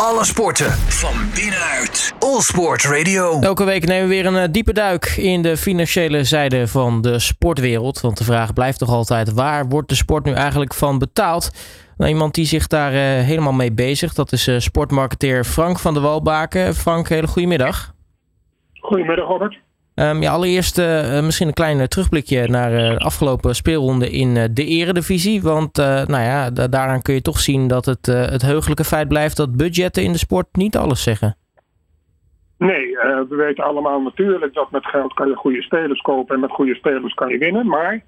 Alle sporten van binnenuit. All Sport Radio. Elke week nemen we weer een eh, diepe duik in de financiële zijde van de sportwereld. Want de vraag blijft toch altijd: waar wordt de sport nu eigenlijk van betaald? Nou, iemand die zich daar uh, helemaal mee bezig, dat is uh, sportmarketeer Frank van der Walbaken. Frank, hele goedemiddag. Goedemiddag, Robert. Um, ja, allereerst uh, misschien een klein terugblikje naar de afgelopen speelronde in de eredivisie. Want nou ja, daaraan kun je toch zien dat het, het heugelijke feit blijft dat budgetten in de sport niet alles zeggen. Nee, we weten allemaal natuurlijk dat met geld kan je goede spelers kopen en met goede spelers kan je winnen. Maar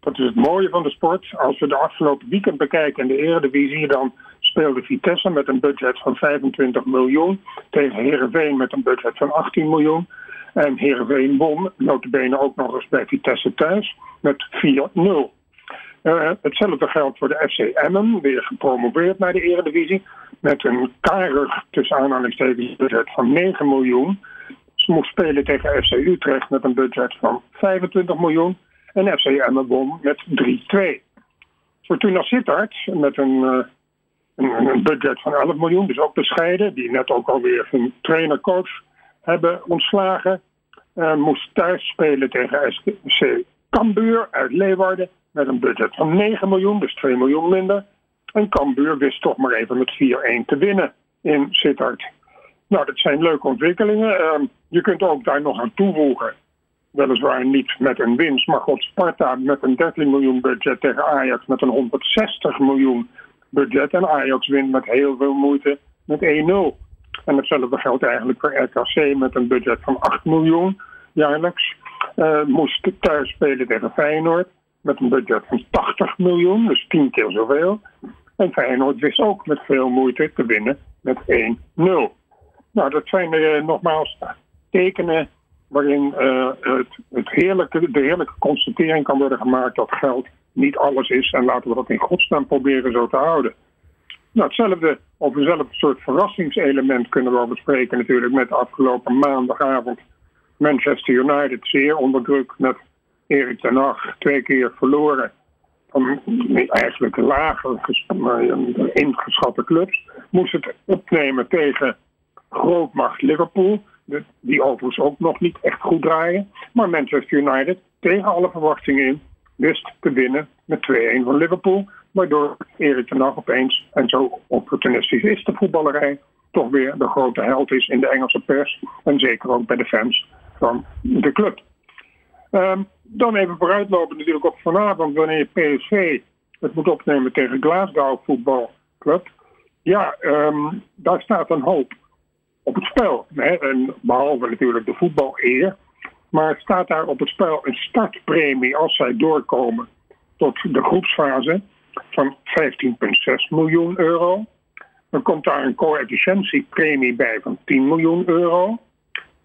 dat is het mooie van de sport. Als we de afgelopen weekend bekijken in de Eredivisie, dan speelde Vitesse met een budget van 25 miljoen tegen Herenveen met een budget van 18 miljoen. En Herenveen won, notabene ook nog eens bij Vitesse thuis, met 4-0. Uh, hetzelfde geldt voor de FC Emmen, weer gepromoveerd naar de Eredivisie, met een karig tussen aanhalingstekens budget van 9 miljoen. Ze moest spelen tegen FC Utrecht met een budget van 25 miljoen. En FC Emmen met 3-2. Fortuna Sittard met een, uh, een, budget van 11 miljoen, dus ook bescheiden, die net ook alweer hun trainer-coach hebben ontslagen, uh, moest thuis spelen tegen SC Cambuur uit Leeuwarden met een budget van 9 miljoen, dus 2 miljoen minder. En Cambuur wist toch maar even met 4-1 te winnen in Sittard. Nou, dat zijn leuke ontwikkelingen. Uh, je kunt ook daar nog aan toevoegen weliswaar niet met een winst, maar God Sparta met een 13 miljoen budget tegen Ajax met een 160 miljoen budget. En Ajax wint met heel veel moeite met 1-0. En hetzelfde geldt eigenlijk voor RKC met een budget van 8 miljoen jaarlijks. Uh, moest thuis spelen tegen Feyenoord met een budget van 80 miljoen, dus 10 keer zoveel. En Feyenoord wist ook met veel moeite te winnen met 1-0. Nou, dat zijn uh, nogmaals tekenen waarin uh, het, het heerlijke, de heerlijke constatering kan worden gemaakt dat geld niet alles is. En laten we dat in godsnaam proberen zo te houden. Nou, hetzelfde of eenzelfde soort verrassingselement kunnen we bespreken natuurlijk met afgelopen maandagavond Manchester United zeer onder druk met Erik ten Hag twee keer verloren van eigenlijk lager ingeschatte clubs. Moest het opnemen tegen grootmacht Liverpool die overigens ook nog niet echt goed draaien. Maar Manchester United, tegen alle verwachtingen in, wist te winnen met 2-1 van Liverpool. Waardoor Erik ten Hag opeens, en zo opportunistisch is de voetballerij, toch weer de grote held is in de Engelse pers. En zeker ook bij de fans van de club. Um, dan even vooruitlopen natuurlijk op vanavond wanneer PSV het moet opnemen tegen Glasgow voetbalclub. Ja, um, daar staat een hoop op het spel. Hè? En behalve natuurlijk de voetbal-eer. Maar staat daar op het spel een startpremie als zij doorkomen tot de groepsfase van 15,6 miljoen euro. Dan komt daar een coëfficiëntiepremie bij van 10 miljoen euro.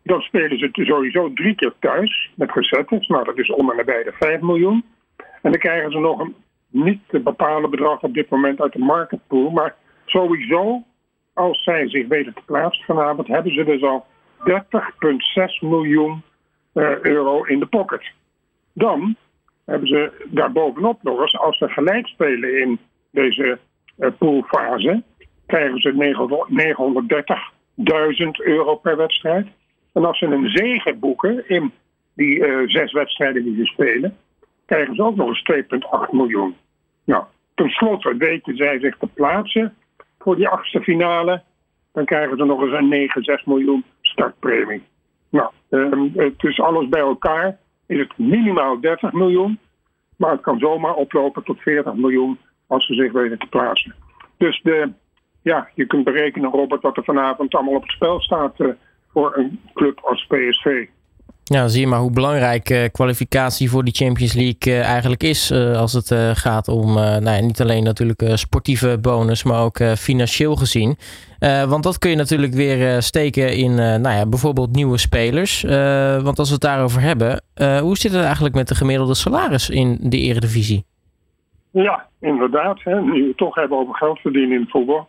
Dan spelen ze sowieso drie keer thuis met gezettes. Nou, dat is om en nabij de 5 miljoen. En dan krijgen ze nog een niet te bepalen bedrag op dit moment uit de marketpool. Maar sowieso als zij zich weten te plaatsen vanavond, hebben ze dus al 30,6 miljoen uh, euro in de pocket. Dan hebben ze daarbovenop nog eens, als ze gelijk spelen in deze uh, poolfase, krijgen ze 930.000 euro per wedstrijd. En als ze een zege boeken in die uh, zes wedstrijden die ze spelen, krijgen ze ook nog eens 2,8 miljoen. Nou, tenslotte weten zij zich te plaatsen voor die achtste finale, dan krijgen ze nog eens een 9, 6 miljoen startpremie. Nou, uh, dus alles bij elkaar is het minimaal 30 miljoen, maar het kan zomaar oplopen tot 40 miljoen als ze zich weten te plaatsen. Dus de, ja, je kunt berekenen, Robert, wat er vanavond allemaal op het spel staat uh, voor een club als PSV. Ja, zie je maar hoe belangrijk uh, kwalificatie voor die Champions League uh, eigenlijk is. Uh, als het gaat om nou ja, niet alleen natuurlijk sportieve bonus, maar ook financieel gezien. want dat kun je natuurlijk weer steken in nou ja, bijvoorbeeld nieuwe spelers. want als we het daarover hebben, hoe zit het eigenlijk met de gemiddelde salaris in de Eredivisie? Ja, inderdaad. Hè. Nu we het toch hebben over geld verdienen in het voetbal.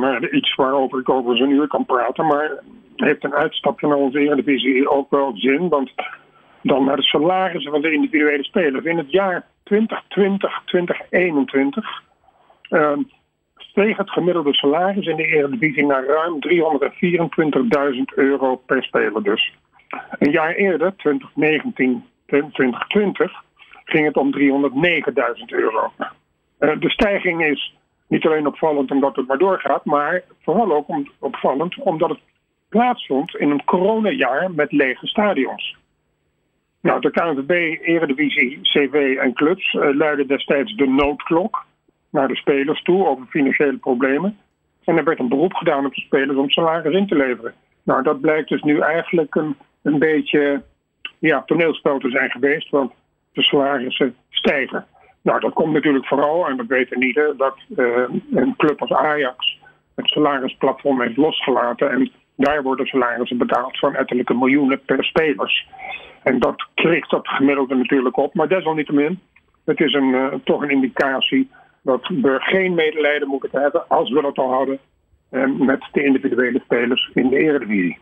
maar iets waarover ik over zo'n uur kan praten. Maar heeft een uitstapje naar onze Eredivisie ook wel zin. Want dan naar de salarissen van de individuele spelers. In het jaar 2020, 2021 uh, steeg het gemiddelde salaris in de Eredivisie naar ruim 324.000 euro per speler dus. Een jaar eerder, 2019, 2020, ging het om 309.000 euro. Uh, de stijging is niet alleen opvallend omdat het maar doorgaat, maar vooral ook opvallend omdat het plaatsvond in een coronajaar met lege stadions. Nou, de KNVB, Eredivisie, CV en clubs uh, luidden destijds de noodklok naar de spelers toe over financiële problemen. En er werd een beroep gedaan op de spelers om salaris in te leveren. Nou, dat blijkt dus nu eigenlijk een, een beetje ja, toneelspel te zijn geweest, want de salarissen stijgen. Nou, dat komt natuurlijk vooral, en dat weten niet, dat uh, een club als Ajax het salarisplatform heeft losgelaten. En daar worden salarissen betaald van ettelijke miljoenen per spelers. En dat krikt dat gemiddelde natuurlijk op. Maar desalniettemin, het is een, uh, toch een indicatie dat we geen medelijden moeten hebben, als we dat al hadden, uh, met de individuele spelers in de Eredivisie.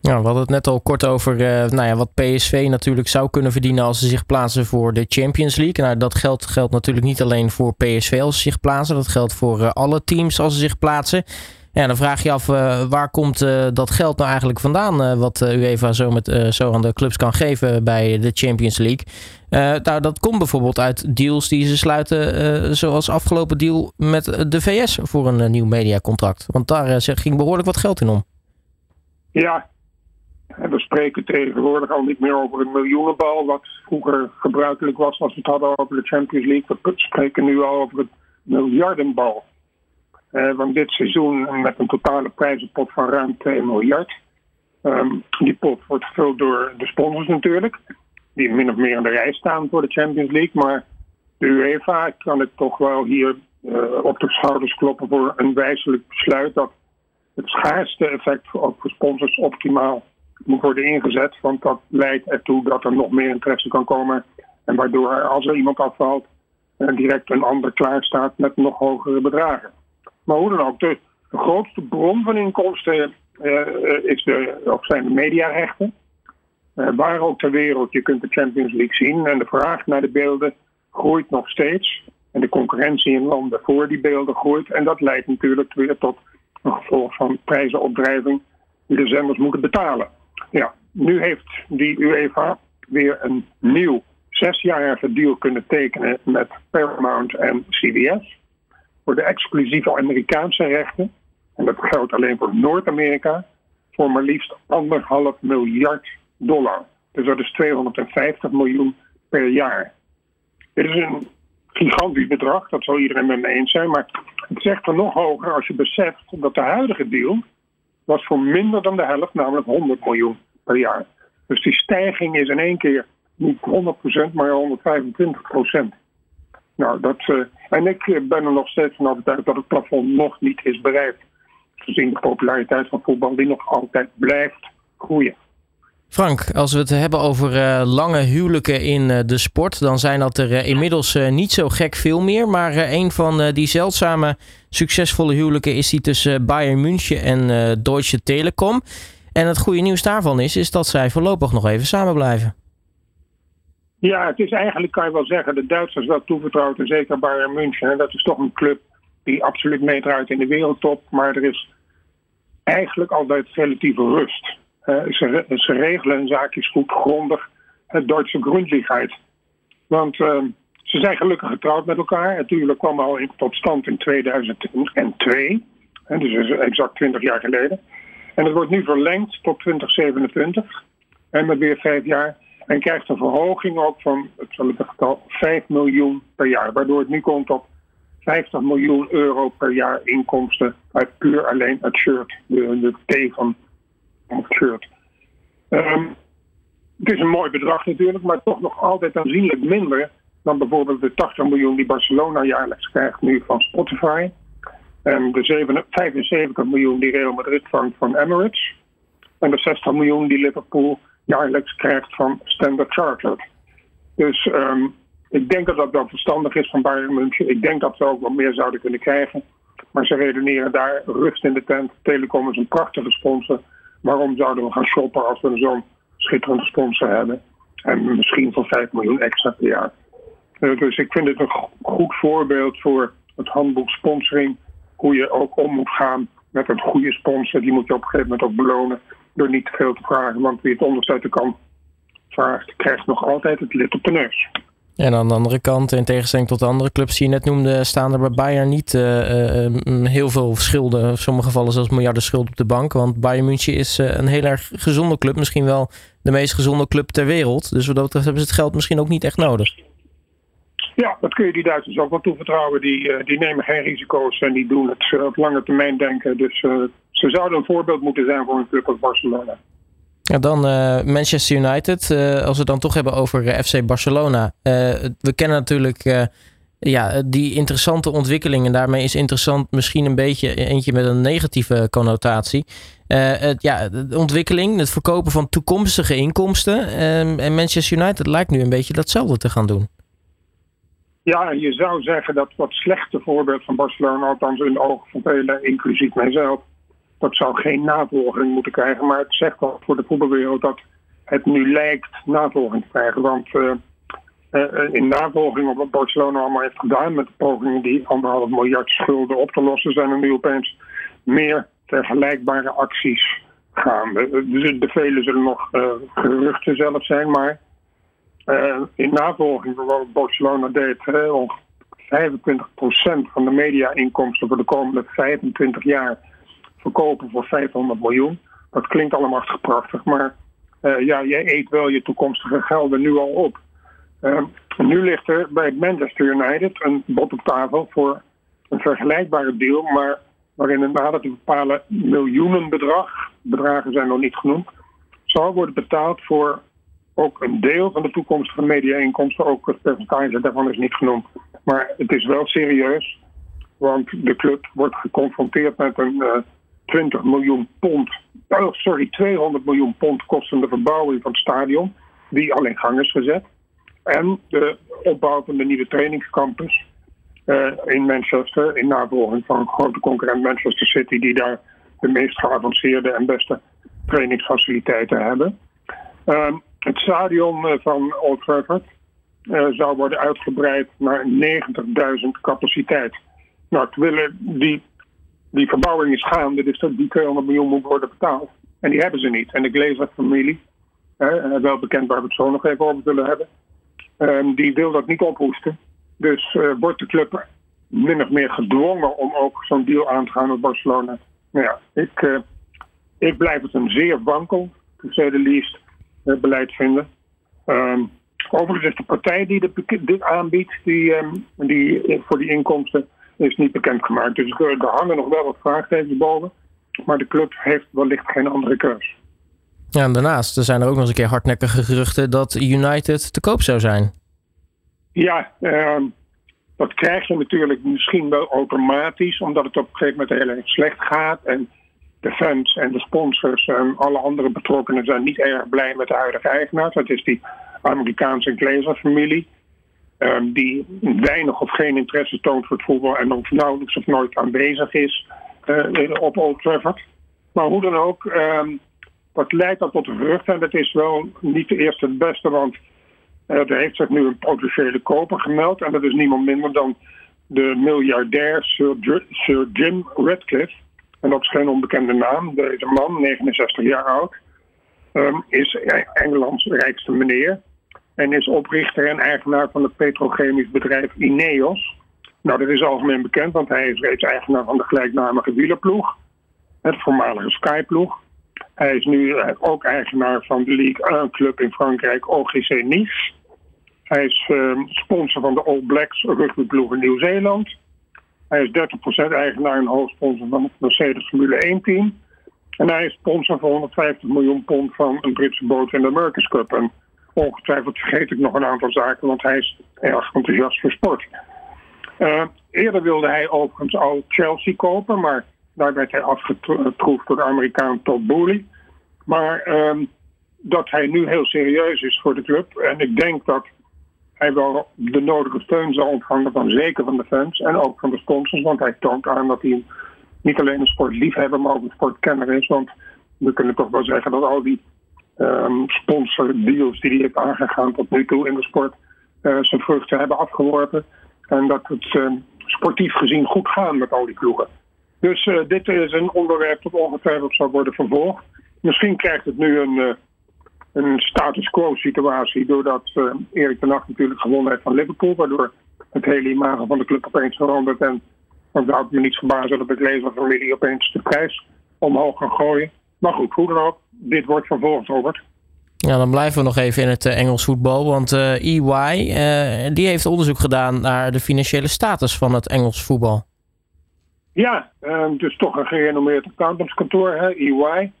Ja, we hadden het net al kort over uh, nou ja, wat PSV natuurlijk zou kunnen verdienen als ze zich plaatsen voor de Champions League. Nou, dat geldt, geldt natuurlijk niet alleen voor PSV als ze zich plaatsen. Dat geldt voor alle teams als ze zich plaatsen. Ja, dan vraag je af uh, waar komt dat geld nou eigenlijk vandaan? wat UEFA zo, met, zo aan de clubs kan geven bij de Champions League. nou, dat komt bijvoorbeeld uit deals die ze sluiten, zoals afgelopen deal met de VS voor een nieuw mediacontract. Want daar ging behoorlijk wat geld in om. Ja, we spreken tegenwoordig al niet meer over een miljoenenbal, wat vroeger gebruikelijk was als we het hadden over de Champions League. We spreken nu al over een miljardenbal. Eh, want dit seizoen met een totale prijzenpot van ruim 2 miljard. Um, die pot wordt gevuld door de sponsors natuurlijk, die min of meer aan de rij staan voor de Champions League. Maar de UEFA kan het toch wel hier uh, op de schouders kloppen voor een wijzelijk besluit dat het schaarste effect voor sponsors optimaal moet worden ingezet. Want dat leidt ertoe dat er nog meer interesse kan komen. En waardoor als er iemand afvalt, direct een ander klaarstaat met nog hogere bedragen. Maar hoe dan ook, de, grootste bron van inkomsten uh, is de, of zijn de mediarechten. Uh, waar ook ter wereld, je kunt de Champions League zien. En de vraag naar de beelden groeit nog steeds. En de concurrentie in landen voor die beelden groeit. En dat leidt natuurlijk weer tot een gevolg van prijzenopdrijving die de zenders moeten betalen. Ja, nu heeft die UEFA weer een nieuw zesjarige deal kunnen tekenen met Paramount en CBS. Voor de exclusieve Amerikaanse rechten, en dat geldt alleen voor Noord-Amerika, voor maar liefst anderhalf miljard dollar. Dus dat is 250 miljoen per jaar. Dit is een gigantisch bedrag, dat zal iedereen met me eens zijn. Maar het zegt er nog hoger als je beseft dat de huidige deal was voor minder dan de helft, namelijk 100 miljoen per jaar. Dus die stijging is in één keer niet 100%, maar 125%. Nou, dat, uh, en ik ben er nog steeds van overtuigd dat het plafond nog niet is bereikt. Gezien de populariteit van voetbal die nog altijd blijft groeien. Frank, als we het hebben over uh, lange huwelijken in uh, de sport, dan zijn dat er inmiddels niet zo gek veel meer. Maar een van die zeldzame succesvolle huwelijken is die tussen Bayern München en Deutsche Telekom. En het goede nieuws daarvan is, is dat zij voorlopig nog even samen blijven. Ja, het is eigenlijk, kan je wel zeggen, de Duitsers wel toevertrouwd. En zeker Bayern München. En dat is toch een club die absoluut meedraait in de wereldtop. Maar er is eigenlijk altijd relatieve rust. Ze, ze, regelen hun zaakjes goed grondig. Het Duitse Grundligheid. Want uh, ze zijn gelukkig getrouwd met elkaar. Natuurlijk kwam al in, tot stand in 2002. Hè, dus exact 20 jaar geleden. En het wordt nu verlengd tot 2027. En met weer vijf jaar. En krijgt een verhoging ook van, het het getal, 5 miljoen per jaar. Waardoor het nu komt op 50 miljoen euro per jaar inkomsten uit puur alleen het shirt. De, de T van, het shirt. Um, het is een mooi bedrag natuurlijk, maar toch nog altijd aanzienlijk minder dan bijvoorbeeld de 80 miljoen die Barcelona jaarlijks krijgt nu van Spotify. En de 75 miljoen die Real Madrid vangt van Emirates. En de 60 miljoen die Liverpool jaarlijks krijgt van Standard Chartered. Dus um, ik denk dat dat wel verstandig is van Bayern München. Ik denk dat ze ook wat meer zouden kunnen krijgen. Maar ze redeneren daar rust in de tent. Telecom is een prachtige sponsor. Waarom zouden we gaan shoppen als we zo'n schitterende sponsor hebben? En misschien voor 5 miljoen extra per jaar. Uh, dus ik vind het een goed voorbeeld voor het handboek sponsoring hoe je ook om moet gaan met een goede sponsor. Die moet je op een gegeven moment ook belonen door niet te veel te vragen. Want wie het onderste kan vraagt, krijgt nog altijd het lid op de neus. En aan de andere kant, in tegenstelling tot de andere clubs die je net noemde, staan er bij Bayern niet uh, uh, heel veel schulden. In sommige gevallen zelfs miljarden schuld op de bank. Want Bayern München is een heel erg gezonde club. Misschien wel de meest gezonde club ter wereld. Dus wat dat betreft hebben ze het geld misschien ook niet echt nodig. Ja, dat kun je die Duitsers ook wel toevertrouwen. Die, die nemen geen risico's en die doen het op lange termijn denken. Dus ze zouden een voorbeeld moeten zijn voor een club als Barcelona. Ja, dan uh, Manchester United. Uh, als we het dan toch hebben over uh, FC Barcelona. we kennen natuurlijk ja, die interessante ontwikkelingen. Daarmee is interessant misschien een beetje eentje met een negatieve connotatie. Het, ja, de ontwikkeling, het verkopen van toekomstige inkomsten. en Manchester United lijkt nu een beetje datzelfde te gaan doen. Ja, je zou zeggen dat wat slechte voorbeeld van Barcelona, althans in de ogen van velen, inclusief mijzelf, dat zou geen navolging moeten krijgen. Maar het zegt wel voor de voetbalwereld dat het nu lijkt navolging te krijgen. Want uh, uh, in navolging op wat Barcelona allemaal heeft gedaan met de pogingen die anderhalf miljard schulden op te lossen, zijn er nu opeens meer vergelijkbare acties gaande. Dus de vele zullen nog geruchten zelf zijn, maar in navolging van wat Barcelona deed, 25% van de media-inkomsten voor de komende 25 jaar verkopen voor 500 miljoen. Dat klinkt allemaal prachtig, maar uh, ja, jij eet wel je toekomstige gelden nu al op. Uh, nu ligt er bij Manchester United een bod op tafel voor een vergelijkbare deal, maar waarin een nader te bepalen miljoenenbedrag, bedragen zijn nog niet genoemd, zal worden betaald voor ook een deel van de toekomstige media-inkomsten. Ook het percentage daarvan is niet genoemd. Maar het is wel serieus, want de club wordt geconfronteerd met een uh, 20 miljoen pond, oh, sorry, 200 miljoen pond kostende verbouwing van het stadion, die al in gang is gezet. En de opbouw van de nieuwe trainingscampus uh, in Manchester, in navolging van grote concurrent Manchester City, die daar de meest geavanceerde en beste trainingsfaciliteiten hebben. Uh, het stadion eh, van Old Trafford uh, zou worden uitgebreid naar 90.000 capaciteit. Nou, willen die die verbouwing is gaande, dus die 200 miljoen moet worden betaald. En die hebben ze niet. En de Glazer-familie, uh, wel bekend waar we het zo nog even over zullen hebben, uh, die wil dat niet ophoesten. Dus wordt de club min of meer gedwongen om ook zo'n deal aan te gaan met Barcelona. Nou ja, ik, ik blijf het een zeer wankel, to say the least, beleid vinden. Um, overigens is de partij die dit aanbiedt, die, um, die voor die inkomsten is niet bekendgemaakt. Dus er hangen nog wel wat vraagtekens boven. Maar de club heeft wellicht geen andere keus. Ja, en daarnaast er zijn er ook nog eens een keer hardnekkige geruchten dat United te koop zou zijn. Ja, uh, dat krijg je natuurlijk misschien wel automatisch, omdat het op een gegeven moment heel erg slecht gaat. En de fans en de sponsors en alle andere betrokkenen zijn niet erg blij met de huidige eigenaar. Dat is die Amerikaanse Glazer-familie. Um, die weinig of geen interesse toont voor het voetbal en ook nauwelijks of nooit aanwezig is uh, op Old Trafford. Maar hoe dan ook, um, dat leidt dan tot een vrucht en dat is wel niet de eerste het beste, want uh, er heeft zich nu een potentiële koper gemeld en dat is niemand minder dan de miljardair Sir, Sir Jim Radcliffe. En dat is geen onbekende naam. Deze man, 69 jaar oud, um, is Engelands rijkste meneer. En is oprichter en eigenaar van het petrochemisch bedrijf Ineos. Nou, dat is algemeen bekend, want hij is reeds eigenaar van de gelijknamige wielerploeg. Het voormalige Skyploeg. Hij is nu eh, ook eigenaar van de League 1 club in Frankrijk, OGC Nice. Hij is uh, sponsor van de All Blacks rugbyploeg in Nieuw-Zeeland. Hij is 30% eigenaar en hoofdsponsor van het Mercedes Formule 1 team. En hij is sponsor voor 150 miljoen pond van een Britse boot in de America's Cup. En Ongetwijfeld vergeet ik nog een aantal zaken, want hij is erg enthousiast voor sport. Uh, eerder wilde hij overigens al Chelsea kopen, maar daar werd hij afgetroefd door de Amerikaan Todd Boehly. Maar uh, dat hij nu heel serieus is voor de club. En ik denk dat hij wel de nodige steun zal ontvangen van zeker van de fans en ook van de sponsors. Want hij toont aan dat hij niet alleen een sportliefhebber, maar ook een sportkenner is. Want we kunnen toch wel zeggen dat al die um, sponsordeals die hij heeft aangegaan tot nu toe in de sport uh, zijn vruchten hebben afgeworpen. En dat het uh, sportief gezien goed gaat met al die ploegen. Dus dit is een onderwerp dat ongetwijfeld zal worden vervolgd. Misschien krijgt het nu een, een status quo situatie doordat Erik ten Hag natuurlijk gewonnen heeft van Liverpool, waardoor het hele imago van de club opeens verandert en dan zou ik me niet verbazen dat ik lees dat familie opeens de prijs omhoog gaan gooien. Maar goed, hoe dan ook, dit wordt vervolgd, Robert. Ja, dan blijven we nog even in het uh, Engels voetbal. Want uh, EY uh, die heeft onderzoek gedaan naar de financiële status van het Engels voetbal. Ja, dus toch een gerenommeerd accountantskantoor, hè, EY,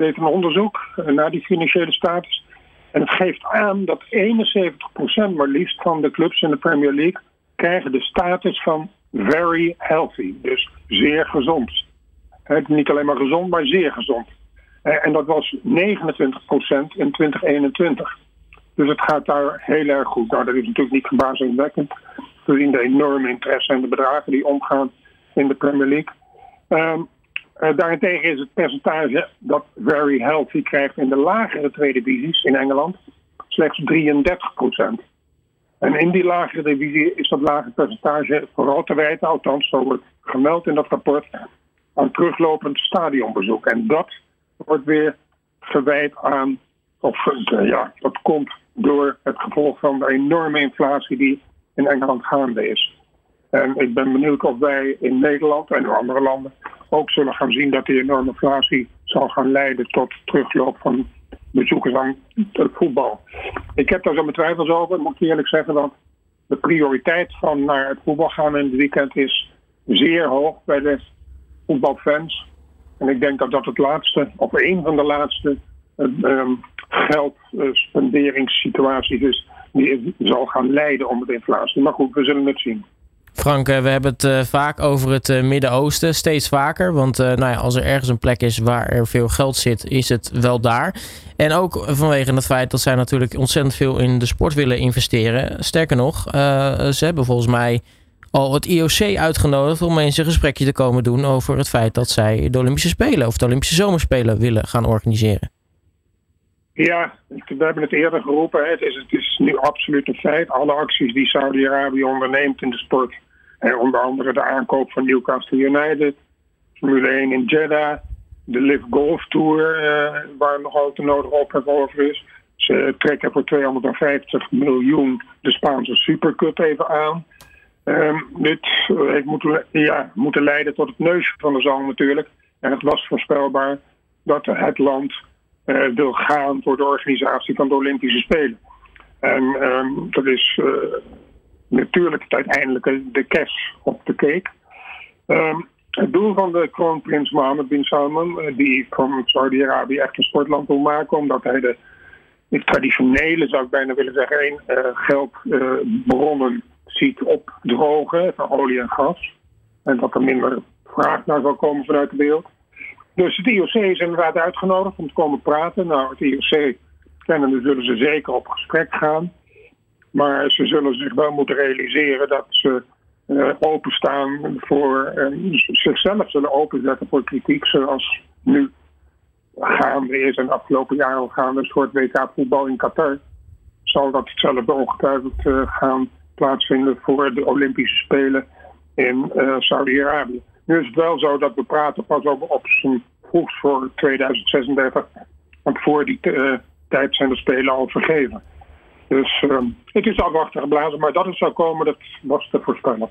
deed een onderzoek naar die financiële status. En het geeft aan dat 71% maar liefst van de clubs in de Premier League krijgen de status van very healthy. Dus zeer gezond. niet alleen maar gezond, maar zeer gezond. Eh, en dat was 29% in 2021. Dus het gaat daar heel erg goed. Nou, dat is natuurlijk niet verbazingwekkend. Gezien de enorme interesse en de bedragen die omgaan in de Premier League. Um, daarentegen is het percentage dat Very Healthy krijgt in de lagere tweede divisies in Engeland slechts 33% En in die lagere divisie is dat lage percentage vooral te wijten, althans zo wordt gemeld in dat rapport, aan teruglopend stadionbezoek. En dat wordt weer gewijd aan, of eh, ja, dat komt door het gevolg van de enorme inflatie die in Engeland gaande is. En ik ben benieuwd of wij in Nederland en in andere landen ook zullen gaan zien dat die enorme inflatie zal gaan leiden tot terugloop van bezoekers aan het voetbal. Ik heb daar zo mijn twijfels over, moet ik eerlijk zeggen, want de prioriteit van naar het voetbal gaan in het weekend is zeer hoog bij de voetbalfans. En ik denk dat dat het laatste, of een van de laatste uh, geldspendingssituaties is die zal gaan leiden om de inflatie. Maar goed, we zullen het zien. Frank, we hebben het uh, vaak over het uh, Midden-Oosten, steeds vaker. Want nou ja, als er ergens een plek is waar er veel geld zit, is het wel daar. En ook vanwege het feit dat zij natuurlijk ontzettend veel in de sport willen investeren. Sterker nog, ze hebben volgens mij al het IOC uitgenodigd om eens een gesprekje te komen doen over het feit dat zij de Olympische Spelen of de Olympische Zomerspelen willen gaan organiseren. Ja, we hebben het eerder geroepen. Het is, het is nu absoluut een feit. Alle acties die Saudi-Arabië onderneemt in de sport. En onder andere de aankoop van Newcastle United, Formule 1 in Jeddah, de Live Golf Tour, uh, waar nog altijd nodig ophef over is. Ze trekken voor 250 miljoen de Spaanse Supercup even aan. Um, dit heeft moeten, ja, leiden tot het neusje van de zalm natuurlijk. En het was voorspelbaar dat het land uh, wil gaan voor de organisatie van de Olympische Spelen. En um, dat is natuurlijk het uiteindelijke de kers op de cake. Um, het doel van de kroonprins Mohammed bin Salman, uh, die van Saudi-Arabië echt een sportland wil maken, omdat hij de, traditionele, zou ik bijna willen zeggen, geldbronnen ziet opdrogen van olie en gas. En dat er minder vraag naar zal komen vanuit de wereld. Dus het IOC is inderdaad uitgenodigd om te komen praten. Nou, het IOC kennen, zullen ze zeker op gesprek gaan. Maar ze zullen zich wel moeten realiseren dat ze uh, openstaan voor. Uh, zichzelf zullen openzetten voor kritiek, zoals nu gaande is en afgelopen jaren gaande is voor het WK voetbal in Qatar. Zal dat hetzelfde ongetwijfeld uh, gaan plaatsvinden voor de Olympische Spelen in Saudi-Arabië. Nu is het wel zo dat we praten pas op, op zijn vroegst voor 2036. Want voor die tijd zijn de Spelen al vergeven. Dus uh, het is afwachten geblazen, maar dat het zou komen, dat was te voorspellen.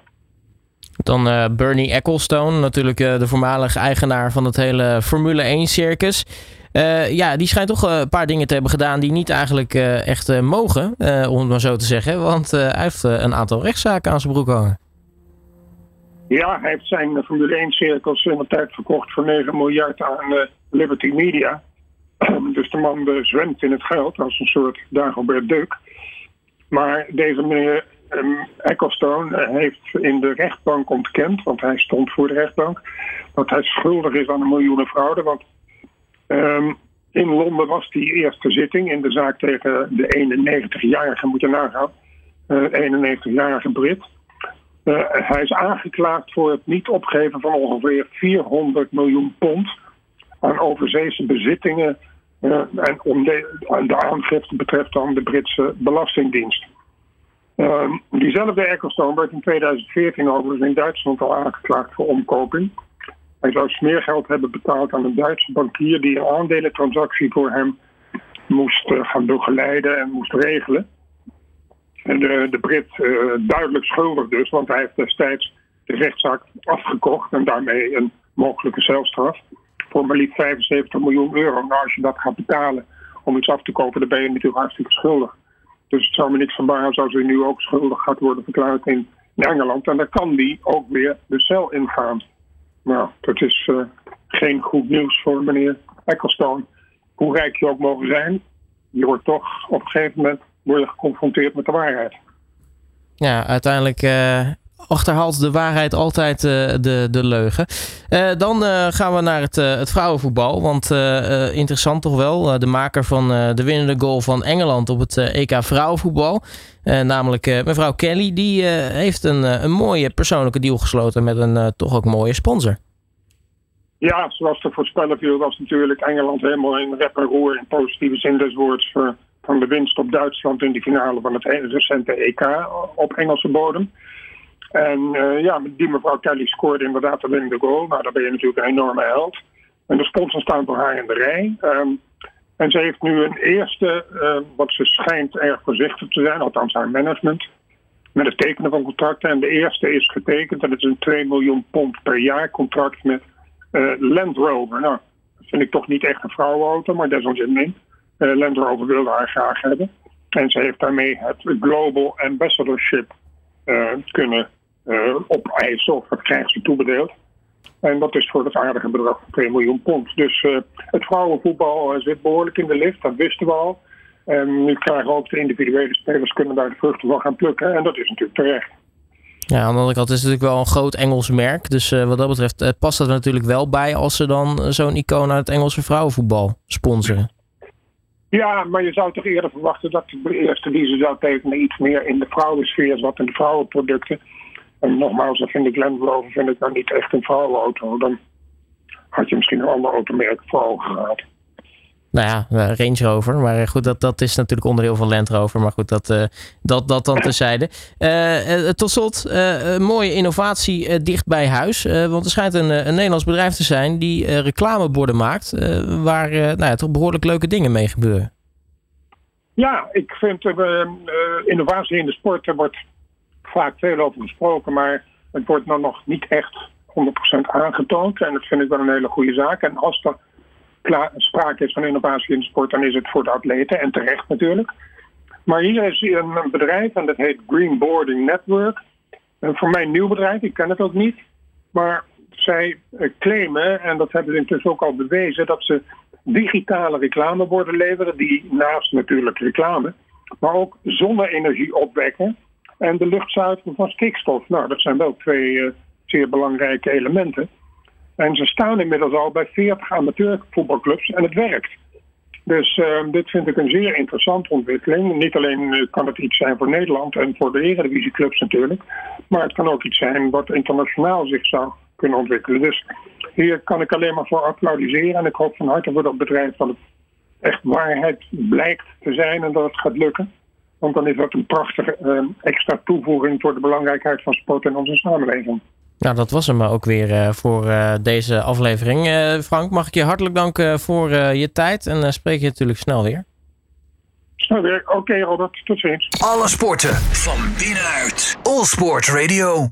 Dan uh, Bernie Ecclestone, natuurlijk de voormalige eigenaar van het hele Formule 1-circus. Uh, ja, die schijnt toch een paar dingen te hebben gedaan die niet eigenlijk echt mogen, om het maar zo te zeggen. Want hij heeft een aantal rechtszaken aan zijn broek hangen. Ja, hij heeft zijn Formule 1-cirkels in de tijd verkocht voor 9 miljard aan Liberty Media. dus de man zwemt in het geld als een soort Dagobert Duck. Maar deze meneer um, Ecclestone heeft in de rechtbank ontkend, want hij stond voor de rechtbank, dat hij schuldig is aan een miljoenen fraude. Want Um, in Londen was die eerste zitting in de zaak tegen de 91-jarige, moet je nagaan, uh, 91-jarige Brit. Uh, hij is aangeklaagd voor het niet opgeven van ongeveer 400 miljoen pond aan overzeese bezittingen. En om de, aangifte betreft dan de Britse Belastingdienst. Uh, diezelfde Ecclestone werd in 2014 overigens in Duitsland al aangeklaagd voor omkoping. Hij zou smeergeld hebben betaald aan een Duitse bankier die een aandelentransactie voor hem moest uh, gaan begeleiden en moest regelen. En de, de Brit uh, duidelijk schuldig dus, want hij heeft destijds de rechtszaak afgekocht en daarmee een mogelijke celstraf voor maar liefst 75 miljoen euro. Nou, als je dat gaat betalen om iets af te kopen, dan ben je natuurlijk hartstikke schuldig. Dus het zou me niks verbazen als hij nu ook schuldig gaat worden verklaard in Engeland. En dan kan die ook weer de cel ingaan. Nou, dat is uh, geen goed nieuws voor meneer Ecclestone. Hoe rijk je ook mogen zijn, je wordt toch op een gegeven moment geconfronteerd met de waarheid. Ja, uiteindelijk uh, achterhaalt de waarheid altijd uh, de, de leugen. Uh, dan gaan we naar het, het vrouwenvoetbal. Want interessant toch wel. de maker van de winnende goal van Engeland op het EK vrouwenvoetbal. namelijk mevrouw Kelly. Die heeft een, een mooie persoonlijke deal gesloten met een toch ook mooie sponsor. Ja, zoals te voorspellen viel was natuurlijk Engeland helemaal in rep en roer in positieve zin des woords van de winst op Duitsland in de finale van het recente EK op Engelse bodem. En uh, ja, die mevrouw Kelly scoorde inderdaad de winnende goal. Nou, dan ben je natuurlijk een enorme held. En de sponsors staan voor haar in de rij. Um, en ze heeft nu een eerste, uh, wat ze schijnt erg voorzichtig te zijn, althans haar management, met het tekenen van contracten. En de eerste is getekend en het is een 2 miljoen pond per jaar contract met uh, Land Rover. Nou, dat vind ik toch niet echt een vrouwenauto, maar desalniettemin. Uh, Land Rover wilde haar graag hebben. En ze heeft daarmee het Global Ambassadorship kunnen opeisen, of dat krijgen ze toebedeeld. En dat is voor het aardige bedrag van 2 miljoen pond. Dus het vrouwenvoetbal zit behoorlijk in de lift, dat wisten we al. En nu krijgen ook de individuele spelers kunnen daar de vruchten van gaan plukken. En dat is natuurlijk terecht. Ja, aan de andere kant is het natuurlijk wel een groot Engels merk. Dus wat dat betreft past dat er natuurlijk wel bij als ze dan zo'n icoon uit het Engelse vrouwenvoetbal sponsoren. Ja, maar je zou toch eerder verwachten dat de eerste die ze zou tekenen iets meer in de vrouwensfeer zat, in de vrouwenproducten. En nogmaals, dat vind ik Land Rover vind ik dan niet echt een vrouwenauto. Dan had je misschien een ander automerk voor ogen gehad. Nou ja, Range Rover. Maar goed, dat, dat is natuurlijk onderdeel van Land Rover. Maar goed, dat, uh, dat, dat dan terzijde. Uh, uh, tot slot, een mooie innovatie dicht bij huis. want er schijnt een, een Nederlands bedrijf te zijn die reclameborden maakt. waar nou ja, toch behoorlijk leuke dingen mee gebeuren. Ja, ik vind innovatie in de sport, er wordt vaak veel over gesproken. Maar het wordt dan nog niet echt 100% aangetoond. En dat vind ik wel een hele goede zaak. En als er sprake is van innovatie in de sport, dan is het voor de atleten en terecht natuurlijk. Maar hier is een bedrijf en dat heet Green Boarding Network. En voor mij een nieuw bedrijf, ik ken het ook niet. Maar zij eh, claimen, en dat hebben ze intussen ook al bewezen, dat ze digitale reclameborden leveren, die naast natuurlijk reclame, maar ook zonne-energie opwekken en de lucht zuiveren van stikstof. Nou, dat zijn wel twee uh, zeer belangrijke elementen. En ze staan inmiddels al bij 40 amateurvoetbalclubs en het werkt. Dus uh, dit vind ik een zeer interessante ontwikkeling. Niet alleen uh, kan het iets zijn voor Nederland en voor de eredivisieclubs natuurlijk. Maar het kan ook iets zijn wat internationaal zich zou kunnen ontwikkelen. Dus hier kan ik alleen maar voor applaudisseren. En ik hoop van harte voor dat bedrijf dat het echt waarheid blijkt te zijn en dat het gaat lukken. Want dan is dat een prachtige uh, extra toevoeging voor de belangrijkheid van sport in onze samenleving. Nou, dat was hem ook weer uh, voor uh, deze aflevering. Uh, Frank, mag ik je hartelijk danken voor je tijd en spreek je natuurlijk snel weer. Snel weer. Oké, okay, Robert. Tot ziens. Alle sporten van binnenuit. All Sport Radio.